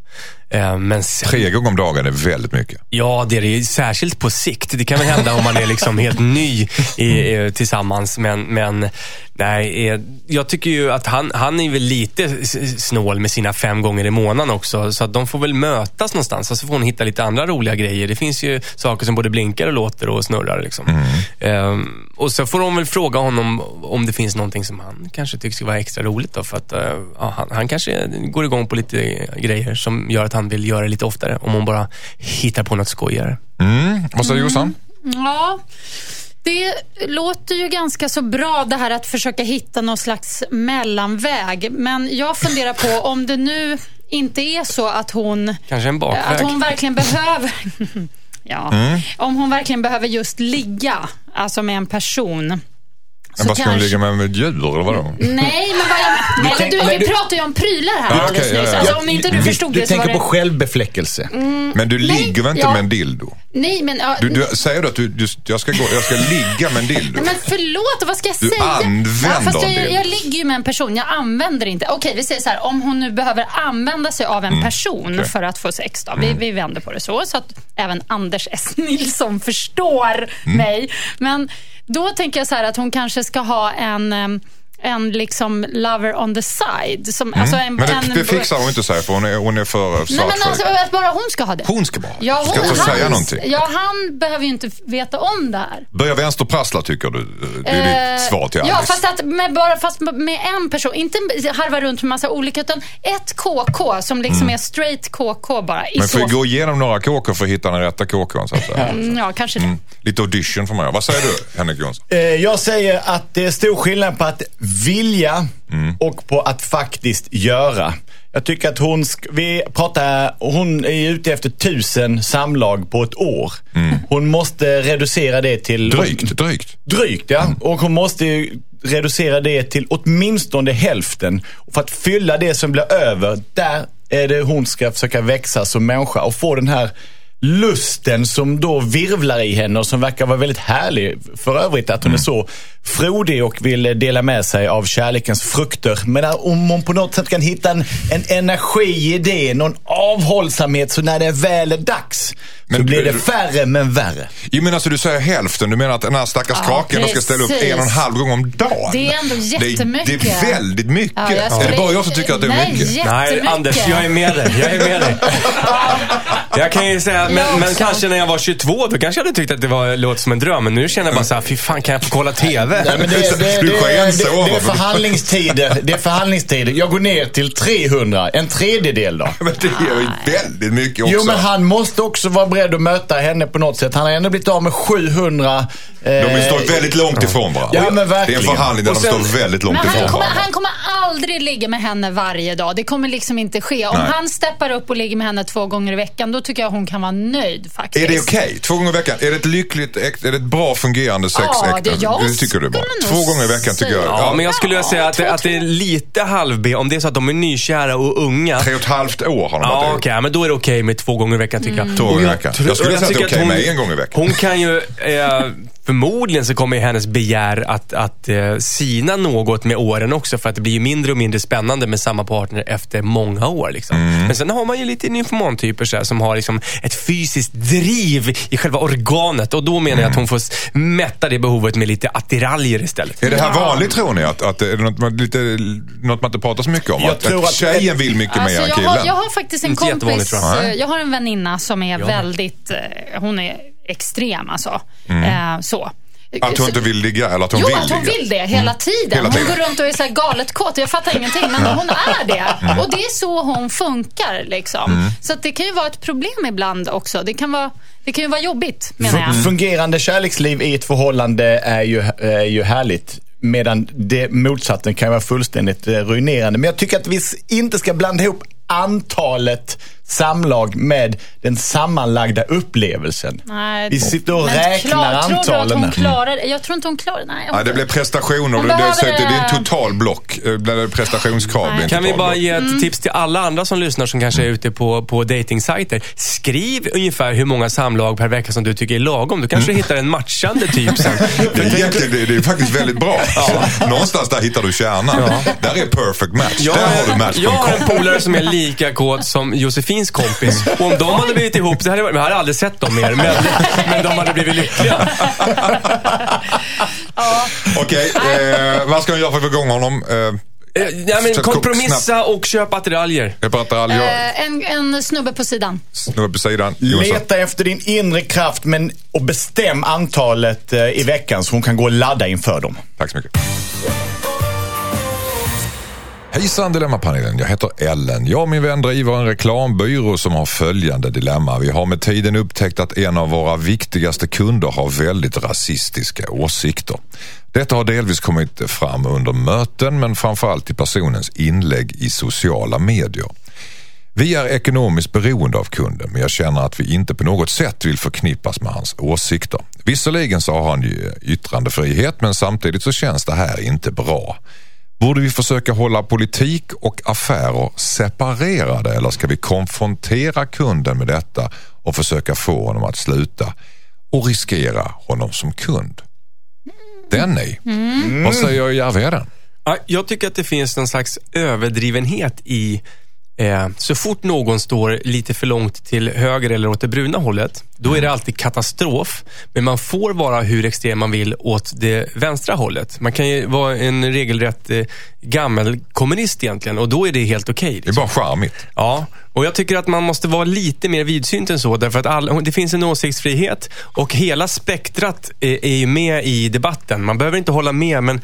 Eh, Men sen, Tre gånger om dagen är väldigt mycket. Ja, det är det. Särskilt på sikt. Det kan väl hända om man är liksom helt ny i, tillsammans. Men, men nej, eh, jag tycker ju att han, han är väl lite snål med sina fem gånger i månaden också. Så att de får väl mötas någonstans och så får hon hitta lite andra roliga grejer. Det finns ju saker som både blinkar och låter och snurrar. Liksom. Ehm, och så får hon väl fråga honom om det finns någonting som han kanske tycker ska vara extra roligt. Då, för att eh, ja, han, han kanske går igång på lite grejer som gör att han vill göra det lite oftare. Om hon bara hittar på något skojigare. Mm. Vad säger Jossan? Ja, det låter ju ganska så bra det här att försöka hitta någon slags mellanväg. Men jag funderar på *laughs* om det nu inte är så att hon, Kanske en bakväg. att hon verkligen behöver *laughs* *laughs* Ja, om hon verkligen behöver just ligga, alltså med en person. Men vad ska hon ligga med, med djur eller vadå? Nej, men vad *laughs* jag... Nej, tänk- du, men vi du- pratar ju om prylar här Ja, alldeles ja, nyss. ja. Alltså, om inte du förstod du det så var tänker det... på självbefläckelse. Men du ligger väl inte ja. med en dildo? Nej, men... Ja, Du, du säger du att du, du, jag, ska gå, jag ska ligga med en dildo? Men förlåt, vad ska jag Du säga? använder fast jag, jag ligger ju med en person, jag använder inte. Okej, vi säger så här, om hon nu behöver använda sig av en person Mm, okej. för att få sex då. Vi, vi vänder på det så, så att även Anders S. Nilsson förstår Mm. mig. Men då tänker jag så här att hon kanske ska ha en en liksom lover on the side. Som, alltså en, Mm. Men en, det, det fixar hon inte sig för hon är, hon är för Nej, men svartsjuk. alltså, att bara hon ska ha det. Hon ska bara ha det. Ja, Ska hon, inte säga han, någonting. Ja, han behöver ju inte veta om det här. Börja vänster prassla tycker du? Det är ditt svar till Alice. Eh, Ja, fast, att med, bara, fast med en person. Inte harva runt med massa olika, utan ett KK som liksom är straight KK bara. I Mm. Men får gå igenom några kåkor för att hitta den rätta kåkon så att säga. Mm, Ja, kanske det. Mm. Lite audition får man göra. Vad säger du Henrik Jonsson? Eh, Jag säger att det är stor skillnad på att vilja och på att faktiskt göra. Jag tycker att hon, sk- vi pratar, hon är ute efter tusen samlag på ett år. Hon måste reducera det till... Drygt, drygt. Drygt ja. Och hon måste ju reducera det till åtminstone hälften. För att fylla det som blir över, där är det hon ska försöka växa som människa och få den här lusten som då virvlar i henne och som verkar vara väldigt härlig. För övrigt att hon är så frodig och vill dela med sig av kärlekens frukter. Men om hon på något sätt kan hitta en, en energi i det, någon avhållsamhet så när det väl är dags så Men- blir det färre men värre. Jo men alltså du säger hälften. Du menar att den här stackars Ja, kraken då ska ställa upp en och en halv gång om dagen? Det är ändå jättemycket. Det, det är väldigt mycket. Ja, jag är skulle- det bara jag som tycker att det är Nej, mycket? Nej. Anders, jag är med dig. Jag är med dig. *laughs* Jag kan ju säga, men, men kanske när jag var 22, då kanske jag hade tyckt att det var, låter som en dröm. Men nu känner jag bara så här, fy fan, kan jag få kolla TV? Nej, men det, *laughs* det, det, det, det, det är förhandlingstider. Det är förhandlingstider. Jag går ner till 300. En tredjedel då. Men det är ju väldigt mycket också. Jo, men han måste också vara beredd att möta henne på något sätt. Han har ändå blivit av med 700. Eh, De står väldigt långt ifrån varandra. Ja, men Det är verkligen. en förhandling där Och de sen- står väldigt långt Men han ifrån kommer, varandra. han kommer aldrig ligga med henne varje dag. Det kommer liksom inte ske. Om Nej. han steppar upp och ligger med henne två gånger i veckan, då tycker jag hon kan vara nöjd faktiskt. Är det okej? Två gånger i veckan? Är det ett lyckligt, är det ett bra fungerande sex Ja, det- jag det tycker du bara? skulle nog Två gånger i veckan tycker jag. Ja, men jag skulle vilja säga att, det- två, att det är lite halv-B. Om det är så att de är nykära och unga. Tre och ett halvt år har de Ja, varit okej, ihop. men då är det okej med två gånger i veckan tycker jag. Två gånger i veckan. Jag skulle och säga att det är okej hon- med en gång i veckan. Hon kan ju, eh, förmodligen så kommer ju hennes begär att, att eh, sina något med åren också. För att det blir ju mindre och mindre spännande med samma partner efter många år. Liksom. Mm. Men sen har man ju lite så här, som har liksom ett fysiskt driv i själva organet. Och då menar jag att hon får s- mätta det behovet med lite attiraljer istället. Är det här vanligt tror ni? Att, att, är det något man, lite, något man inte pratar så mycket om? Jag att, tror att att- tjejen vill mycket Alltså, mer än jag, killen? har, jag har faktiskt en kompis, jag. eh, jag har en väninna som är Ja. väldigt, eh, hon är extrem alltså. Eh, så. Att hon inte vill ligga eller att hon jo, vill att hon ligga? vill det hela tiden. Hela Hon går runt och är så här galet kåt. Jag fattar ingenting, men hon är det. Och det är så hon funkar. Liksom. Så att det kan ju vara ett problem ibland också. Det kan, vara, det kan ju vara jobbigt, menar jag. Fungerande kärleksliv i ett förhållande är ju, är ju härligt. Medan det motsatsen kan vara fullständigt eh, ruinerande. Men jag tycker att vi inte ska blanda ihop antalet samlag med den sammanlagda upplevelsen. Nej, vi sitter och men räknar klar, Tror du att antalen. hon klarar det? Jag tror inte hon klarar nej, Ja, det blir prestationer. Hon Det, det, behöver det, det är en totalblock. Eh, Blir det prestationskrav en Kan vi bara totalblock. ge ett Mm. tips till alla andra som lyssnar som kanske är ute på, på datingsajter. Skriv ungefär hur många samlag per vecka som du tycker är lagom. Du kanske hittar en matchande typ sen. *laughs* Det är, egentligen, det, det är faktiskt väldigt bra. *laughs* Någonstans där hittar du kärnan. Där är perfect match. Jag, där har du jag har en match.com. polare som är lika kåt som Josefins kompis. Och om de hade blivit ihop, så hade jag, hade aldrig sett dem mer, men, men de hade blivit lyckliga. Okej, eh, vad ska jag göra för att få igång honom? Eh, Eh, Ja, men kompromissa och köp attiraljer. jag pratar alger, Eh, en, en snubbe på sidan. snubbe på sidan. Jonsson. Leta efter din inre kraft men, och bestäm antalet eh, i veckan så hon kan gå och ladda inför dem. Tack så mycket. Hejsan Dilemmapanelen, jag heter Ellen. Jag och min vän driver en reklambyrå som har följande dilemma. Vi har med tiden upptäckt att en av våra viktigaste kunder har väldigt rasistiska åsikter. Detta har delvis kommit fram under möten men framförallt i personens inlägg i sociala medier. Vi är ekonomiskt beroende av kunden men jag känner att vi inte på något sätt vill förknippas med hans åsikter. Visserligen så har han ju yttrandefrihet men samtidigt så känns det här inte bra. Borde vi försöka hålla politik och affärer separerade eller ska vi konfrontera kunden med detta och försöka få honom att sluta och riskera honom som kund? Den är. Vad säger Järvheden? Ja, jag tycker att det finns någon slags överdrivenhet i eh, så fort någon står lite för långt till höger eller åt det bruna hållet, då är det alltid katastrof. Men man får vara hur extrem man vill åt det vänstra hållet. Man kan ju vara en regelrätt eh, gammelkommunist egentligen och då är det helt okej. Det är bara charmigt. Ja, och jag tycker att man måste vara lite mer vidsynt än så. Därför att all, det finns en åsiktsfrihet och hela spektrat är, är ju med i debatten. Man behöver inte hålla med, men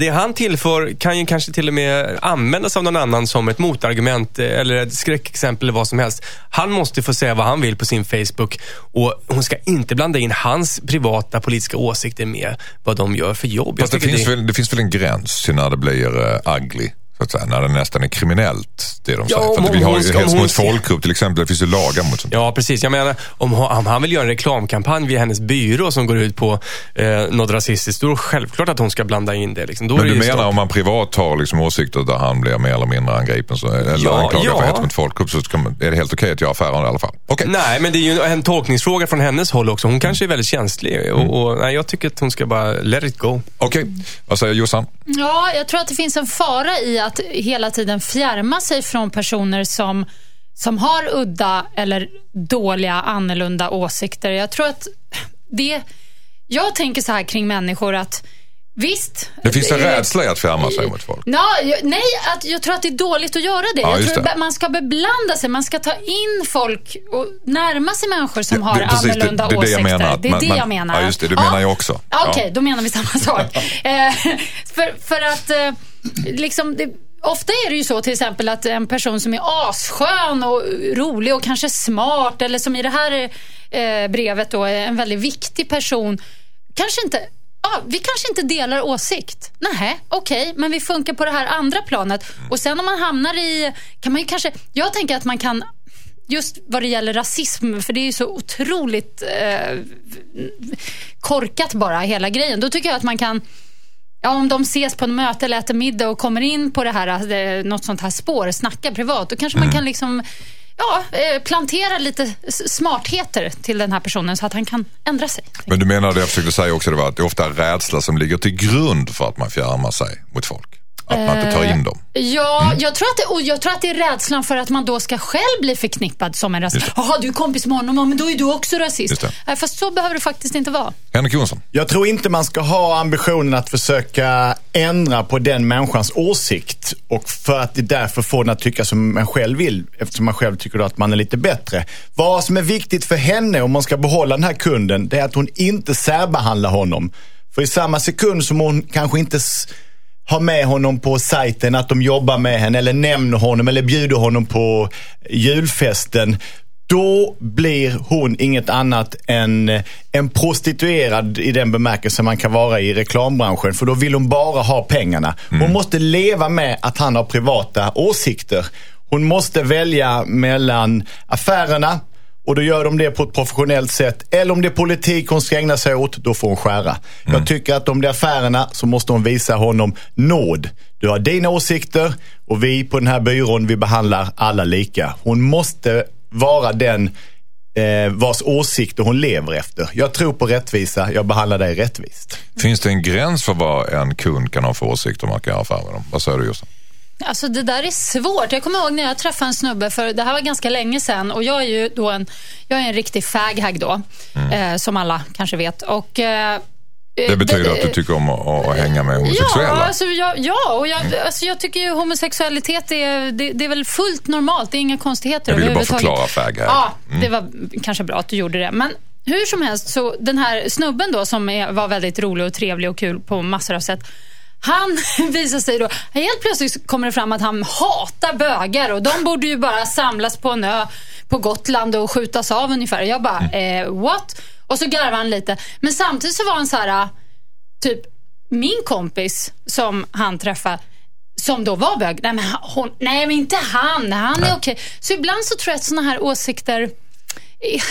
det han tillför kan ju kanske till och med användas av någon annan som ett motargument eh, eller ett skräckexempel eller vad som helst. Han måste få säga vad han vill på sin Facebook och hon ska inte blanda in hans privata politiska åsikter med vad de gör för jobb. Fast det finns, väl, det finns väl en gräns till när det blir uh, ugly. Så att säga, när det nästan är kriminellt, det de Ja, säger. För att vi har ju hets mot folkgrupp till exempel. Det finns ju lagar mot sånt. Ja, precis. Jag menar, om han- om han vill göra en reklamkampanj via hennes byrå som går ut på eh, något rasistiskt, då är det självklart att hon ska blanda in det. Liksom. Då Men är det du menar stopp. om man privat har liksom åsikter där han blir mer eller mindre angripen så, eller Ja, anklagad ja. för hets mot folkgrupp så man, är det helt okej att göra affärer i alla fall? Okej. Nej, men det är ju en tolkningsfråga från hennes håll också. Hon kanske är väldigt känslig och, och nej, jag tycker att hon ska bara let it go. Okej, vad säger Jossan? Ja, jag tror att det finns en fara i att hela tiden fjärma sig från personer som, som har udda eller dåliga, annorlunda åsikter. Jag tror att det... Jag tänker så här kring människor att visst... Det finns en rädsla i att fjärma sig mot folk. Ja, nej, att, jag tror att det är dåligt att göra det. Ja, jag tror det. att man ska beblanda sig. Man ska ta in folk och närma sig människor som Det- har det- precis, det- annorlunda det är det åsikter. jag menar, att det är man- det jag menar. ja, just det, det menar jag också. Ja, Okej, Ja. då menar vi samma sak. *laughs* Eh, för, för att eh, liksom... Det, Ofta är det ju så till exempel att en person som är asskön och rolig och kanske smart eller som i det här eh, brevet då är en väldigt viktig person kanske inte Ja, vi kanske inte delar åsikt. Nej, okej, men vi funkar på det här andra planet. Och sen om man hamnar i, kan man ju kanske, jag tänker att man kan, just vad det gäller rasism, för det är ju så otroligt eh, korkat bara hela grejen. Då tycker jag att man kan Ja, om de ses på en möte eller äter middag och kommer in på det här, eh, något sånt här spår, snacka privat, då kanske man kan liksom ja, eh, plantera lite smartheter till den här personen så att han kan ändra sig. Men du menar det jag försökte säga också, det var att det är ofta rädsla som ligger till grund för att man fjärmar sig mot folk. Att man inte tar in dem. Ja, Mm. jag, tror att det, och jag tror att det är rädslan för att man då ska själv bli förknippad som en rasist. Jaha, du är kompis med honom, men då är du också rasist. Fast så behöver det faktiskt inte vara. Henrik Jonsson. Jag tror inte man ska ha ambitionen att försöka ändra på den människans åsikt och för att det därför får den att tycka som man själv vill eftersom man själv tycker att man är lite bättre. Vad som är viktigt för henne om man ska behålla den här kunden det är att hon inte särbehandlar honom. För i samma sekund som hon kanske inte har med honom på sajten, att de jobbar med henne eller nämner honom eller bjuder honom på julfesten. Då blir hon inget annat än eh, en prostituerad i den bemärkelse man kan vara i reklambranschen. För då vill hon bara ha pengarna. Hon måste leva med att han har privata åsikter. Hon måste välja mellan affärerna och då gör de det på ett professionellt sätt. Eller om det är politik hon ska ägna sig åt, då får hon skära. Jag tycker att om det är affärerna så måste hon visa honom nåd. Du har dina åsikter och vi på den här byrån, vi behandlar alla lika. Hon måste vara den eh, vars åsikter hon lever efter. Jag tror på rättvisa, jag behandlar dig rättvist. Finns det en gräns för vad en kund kan ha för åsikter om man kan göra affär med dem? Vad säger du Jossan? Alltså det där är svårt. Jag kommer ihåg när jag träffade en snubbe, för det här var ganska länge sedan och jag är ju då en, jag är en riktig faghag då, eh, som alla kanske vet. Och, eh, Det betyder att du tycker om att, att hänga med Ja, homosexuella? alltså, jag, ja och jag, alltså, jag tycker ju homosexualitet är, det, det är väl fullt normalt. Det är inga konstigheter Jag ville bara förklara fag här. Ja, det var kanske bra att du gjorde det. Men hur som helst, så den här snubben då som är, var väldigt rolig och trevlig och kul på massor av sätt. Han *laughs* visar sig då, helt plötsligt kommer det fram att han hatar bögar och de borde ju bara samlas på en ö på Gotland och skjutas av ungefär. Jag bara, Mm. eh, what? Och så garvade han lite. Men samtidigt så var han så här, typ min kompis som han träffade som då var bög, nej men, hon, nej, men inte han, han är okej. Så ibland så tror jag att såna här åsikter eh,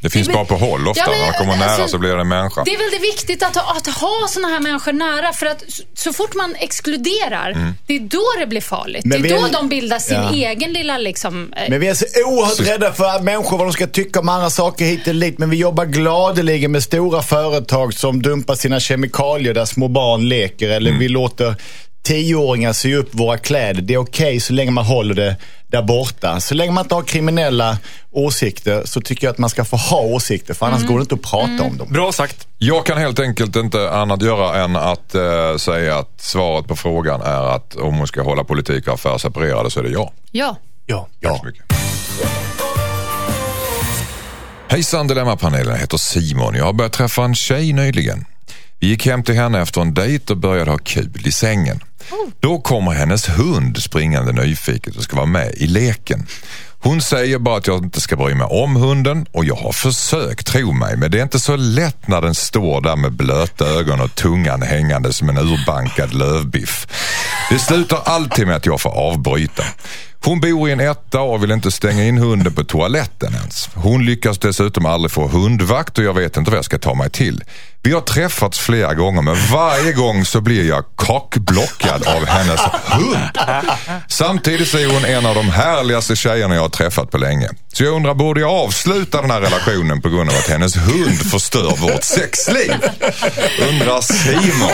Det finns men- bara på håll ofta. Ja, men, man kommer nära alltså, så blir det en människa. Det är väldigt viktigt att, ha- att ha såna här människor nära för att så, så fort man exkluderar, Mm. det är då det blir farligt. Men det är då är- de bildar sin Ja. egen lilla liksom... eh, Men vi är så oerhört rädda för att människor, vad de ska tycka om andra saker hit eller dit. Men vi jobbar gladeligen med stora företag som dumpar sina kemikalier där små barn leker. Eller vi låter tioåringar sy upp våra kläder. Det är okej så länge man håller det där borta. Så länge man inte har kriminella åsikter så tycker jag att man ska få ha åsikter. För annars går det inte att prata om dem. Bra sagt. Jag kan helt enkelt inte annat göra än att eh, säga att svaret på frågan är att om hon ska hålla politik och affär separerade så är det ja. ja. Ja. Tack så mycket. Hejsan Dilemmapanelen, jag heter Simon. Jag har börjat träffa en tjej nyligen. Vi gick hem till henne efter en dejt och började ha kul i sängen. Då kommer hennes hund springande nyfiket och ska vara med i leken. Hon säger bara att jag inte ska bry mig om hunden och jag har försökt, tro mig, men det är inte så lätt när den står där med blöta ögon och tungan hängande som en urbankad lövbiff. Det slutar alltid med att jag får avbryta. Hon bor i en etta och vill inte stänga in hunden på toaletten ens. Hon lyckas dessutom aldrig få hundvakt och jag vet inte vad jag ska ta mig till. Vi har träffats flera gånger men varje gång så blir jag kockblockad av hennes hund. Samtidigt så är hon en av de härligaste tjejerna jag har träffat på länge. Så jag undrar, borde jag avsluta den här relationen på grund av att hennes hund förstör vårt sexliv? Undrar Simon.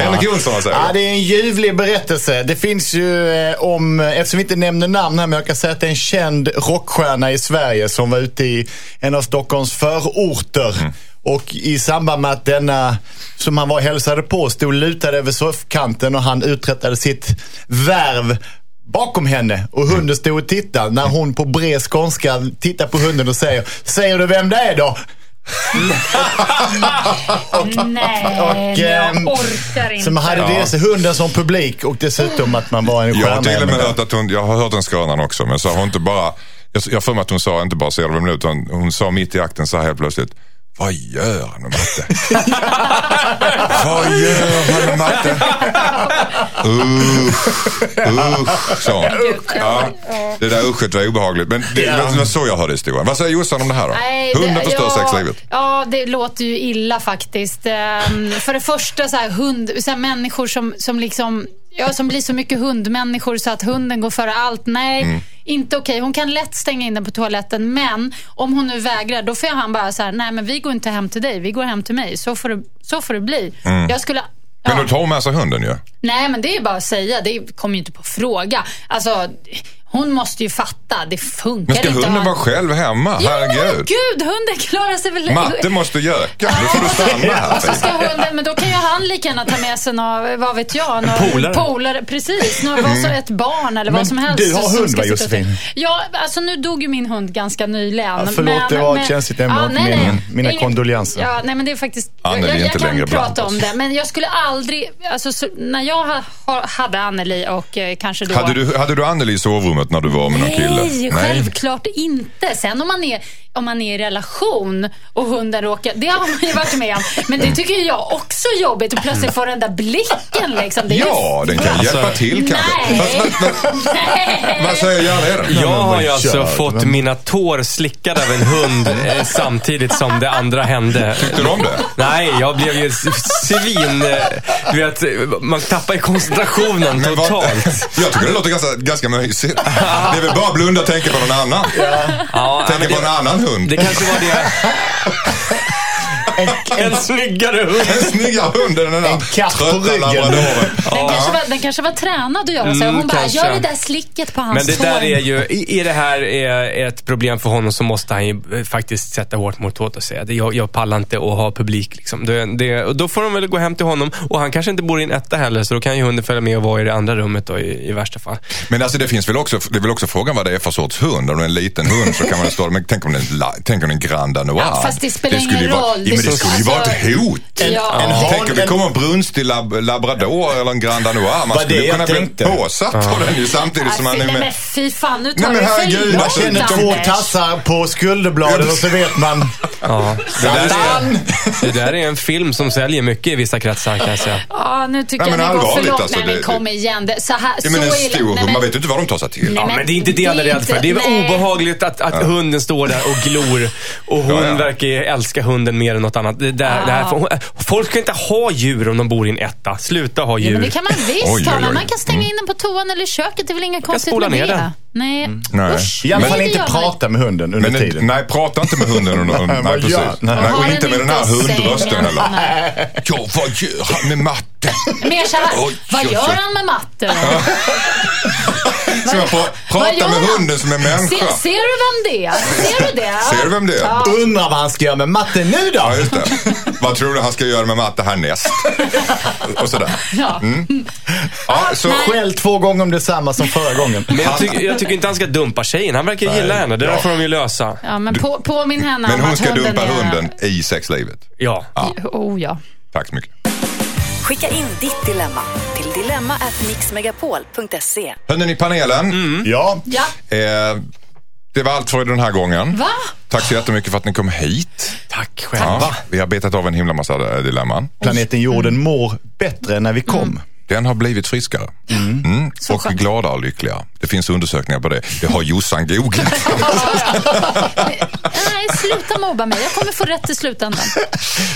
Henrik Jonsson, vad säger du? det är en ljuvlig berättelse. Det finns ju eh, om, eftersom vi inte nämner namn här, men jag kan säga att det är en känd rockstjärna i Sverige som var ute i en av Stockholms förorter. Och i samband med att denna, som han var hälsade på, stod lutad över soffkanten och han uträttade sitt värv bakom henne och hunden stod och tittade när hon på bred skånska tittar på hunden och säger Säger du vem det är då? *laughs* Nej, och, jag ehm, orkar inte. Som hade dels hunden som publik och dessutom att man var en Jag har stjärna. till och med hört att hon, jag har hört den skrönan också, men så har hon inte bara, jag jag har för mig att hon sa inte bara ser du vem det är, utan hon sa mitt i akten så här helt plötsligt, vad gör han med matte? *laughs* vad gör han med matte? Usch, usch, sa. Ja, det där uschet var obehagligt, men det, det var så jag hörde historien. Vad säger Jossan om det här då? Nej, Hunden förstör ja, sexlivet. Ja, det låter ju illa faktiskt. Ehm, för det första, så här, hund, så här, människor som, som liksom Ja, som blir så mycket hundmänniskor så att hunden går före allt. Nej, Mm. inte okej. Hon kan lätt stänga in den på toaletten, men om hon nu vägrar, då får han bara så här, nej men vi går inte hem till dig, vi går hem till mig. Så får det, så får det bli. Mm. Jag skulle Men då tar hon med sig hunden ju. Nej, men det är bara att säga. Det kommer ju inte på fråga. Alltså, hon måste ju fatta. Det funkar Men ska inte. hunden ha- vara själv hemma? Ja, men Herregud. gud, hunden klarar sig väl... Matte måste göka. Nu får du stanna *laughs* här. Och så ska hunden, men då kan ju han lika gärna ta med sig några, vad vet jag, några polare. polare. Precis, några, vad så, ett barn eller Men vad som helst. du har hund, va, Josefin? Ja, alltså nu dog ju min hund ganska nyligen. Ja, förlåt, det var ett känsligt ämne, inte meningen. Mina kondolenser. Ja, nej men det är faktiskt, Anneli jag, jag, inte jag kan prata om det, men jag skulle aldrig, alltså så, när jag ha, ha, hade Anneli och eh, kanske då... Hade du, hade du Anneli i sovrummet när du var med någon kille? Nej, självklart inte. Sen om man, är, om man är i relation och hunden råkar... Det har man ju varit med om. Men det tycker jag också är jobbigt att plötsligt få den där blicken. Liksom. Det är ju- Ja, den kan hjälpa till kanske. Nej. Fast, men, men, Nej. vad säger Gerda? Jag har ju alltså fått Men- mina tår slickade av en hund eh, samtidigt som det andra hände. Tyckte du om det? Nej, jag blev ju svin... eh, Du vet, man tappar ju koncentrationen Men vad- totalt. Jag tycker det låter ganska, ganska mysigt. Det är väl bara att blunda och tänka på någon annan. Ja, men Tänka på en det, annan hund. Det kanske var det. *laughs* En snyggare hund. En snyggare hund än den där En katt på trötta ryggen. labradoren. Den, kanske var, den kanske var tränad att göra så. Mm, Hon bara, kanske. gör det där slicket på hans Men det tår. där är ju, i- är det här är ett problem för honom så måste han ju eh, faktiskt sätta hårt mot hårt och säga det. Jag, jag pallar inte att ha publik. Liksom. Det, det, och då får de väl gå hem till honom och han kanske inte bor i en etta heller så då kan ju hunden följa med och vara i det andra rummet då, i, i värsta fall. Men alltså det finns väl också, det är väl också frågan vad det är för sorts hund. Om det är en liten hund så kan man stå men tänk om det är en, la- tänk om det är en Grand Danois. Ja, fast det spelar ju ingen vara, roll. Ja, men det Det- skulle ju vara ett hot. Ja. En han- Tänk om det en- kommer en brunstig lab, labrador eller en Grand Danois. Man skulle kunna bli påsatt på den ju samtidigt som man är Nej, men med. fy fan, nu tar Nej, men du herregud, alltså, Jag känner två tassar på skulderbladen och så vet man. Ja, *laughs* det, där är, det där är en film som säljer mycket i vissa kretsar kan jag säga. Ja, nu tycker Nej, jag det går för långt. alltså, nej, men kom igen. Det, så här, Ja, men en stor nej, hund, men- man vet ju inte vad de tar sig till. Nej, Ja, men det är inte det han är rädd för. Det är väl obehagligt att, att hunden står där och glor och hon Ja, ja. verkar älska hunden mer än något annat. Det där, det här, Ah. folk kan inte ha djur om de bor i en etta. Sluta ha Ja, djur. men det kan man visst Oj, oj, ha. oj. Man kan stänga in den på toan eller i köket. Det är väl inget konstigt med ner det. den. Nej, Nej. usch. I alla Nej, fall inte prata med hunden under Men, tiden. nej, prata inte med hunden. Under, *laughs* nej, Vad precis. gör- nej. Nej, och Har inte med den här hundrösten heller. Nej. Ja, vad gör han med matte? Mer så här. Vad gör han med matte *laughs* då? Ska man få Vad prata med hunden som en människa? Se, ser du vem det är? Ser du det? Ser du vem det är? Ja. Undrar vad han ska göra med matten nu då? Ja, just det. Vad tror du han ska göra med matte härnäst? *laughs* Och sådär. Ja. Ja, så, Skäll två gånger om detsamma som förra gången. Men jag, tycker, jag tycker inte han ska dumpa tjejen. Han verkar gilla henne. Det där får de ju lösa. Ja, men på, påminn henne men hon ska hunden dumpa är... hunden i sexlivet. Ja. Oh ja. Tack så mycket. Skicka in ditt dilemma till dilemma@mixmegapol.se. Hörrni i panelen. Ja, Ja. Eh, det var allt för den här gången. Va? Tack så jättemycket för att ni kom hit. Tack själva. Ja, vi har betat av en himla massa eh, dilemman. planeten jorden mår bättre när vi kom. Den har blivit friskare. Mm. Så Och skönt. gladare och lyckligare. Det finns undersökningar på det. Det har Jossan googlat. *laughs* *laughs* Nej, sluta mobba mig. Jag kommer få rätt i slutändan.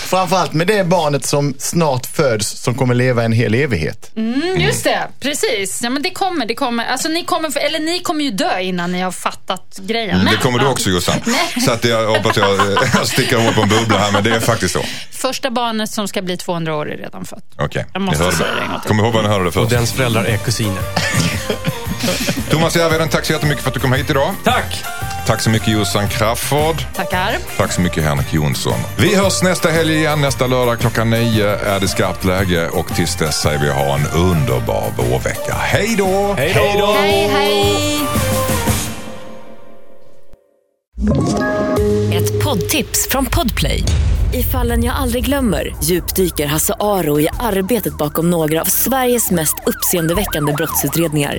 Framförallt med det barnet som snart föds som kommer leva en hel evighet. Mm, just det, precis. Ja, men det kommer, det kommer. Alltså, ni kommer. Eller ni kommer ju dö innan ni har fattat grejen. Det Men- kommer du också *laughs* Jossan. Så att jag hoppas jag, jag sticker hål på en bubbla här, men det är faktiskt så. Första barnet som ska bli 200 år är redan fött. Okej, Jag ni måste säga det det. Kom ihåg vad ni hörde det Och först. dens föräldrar är kusiner. *laughs* Thomas Järvheden, tack så jättemycket för att du kom hit idag. Tack! Tack så mycket Jossan Crafoord. Tackar. Tack så mycket Henrik Jonsson. Vi hörs nästa helg igen. Nästa lördag klockan nio är det skarpt läge och tills dess säger vi ha en underbar vårvecka. Hej då! Hej då! Hej, hej. Ett poddtips från Podplay. I fallen jag aldrig glömmer djupdyker Hasse Aro i arbetet bakom några av Sveriges mest uppseendeväckande brottsutredningar.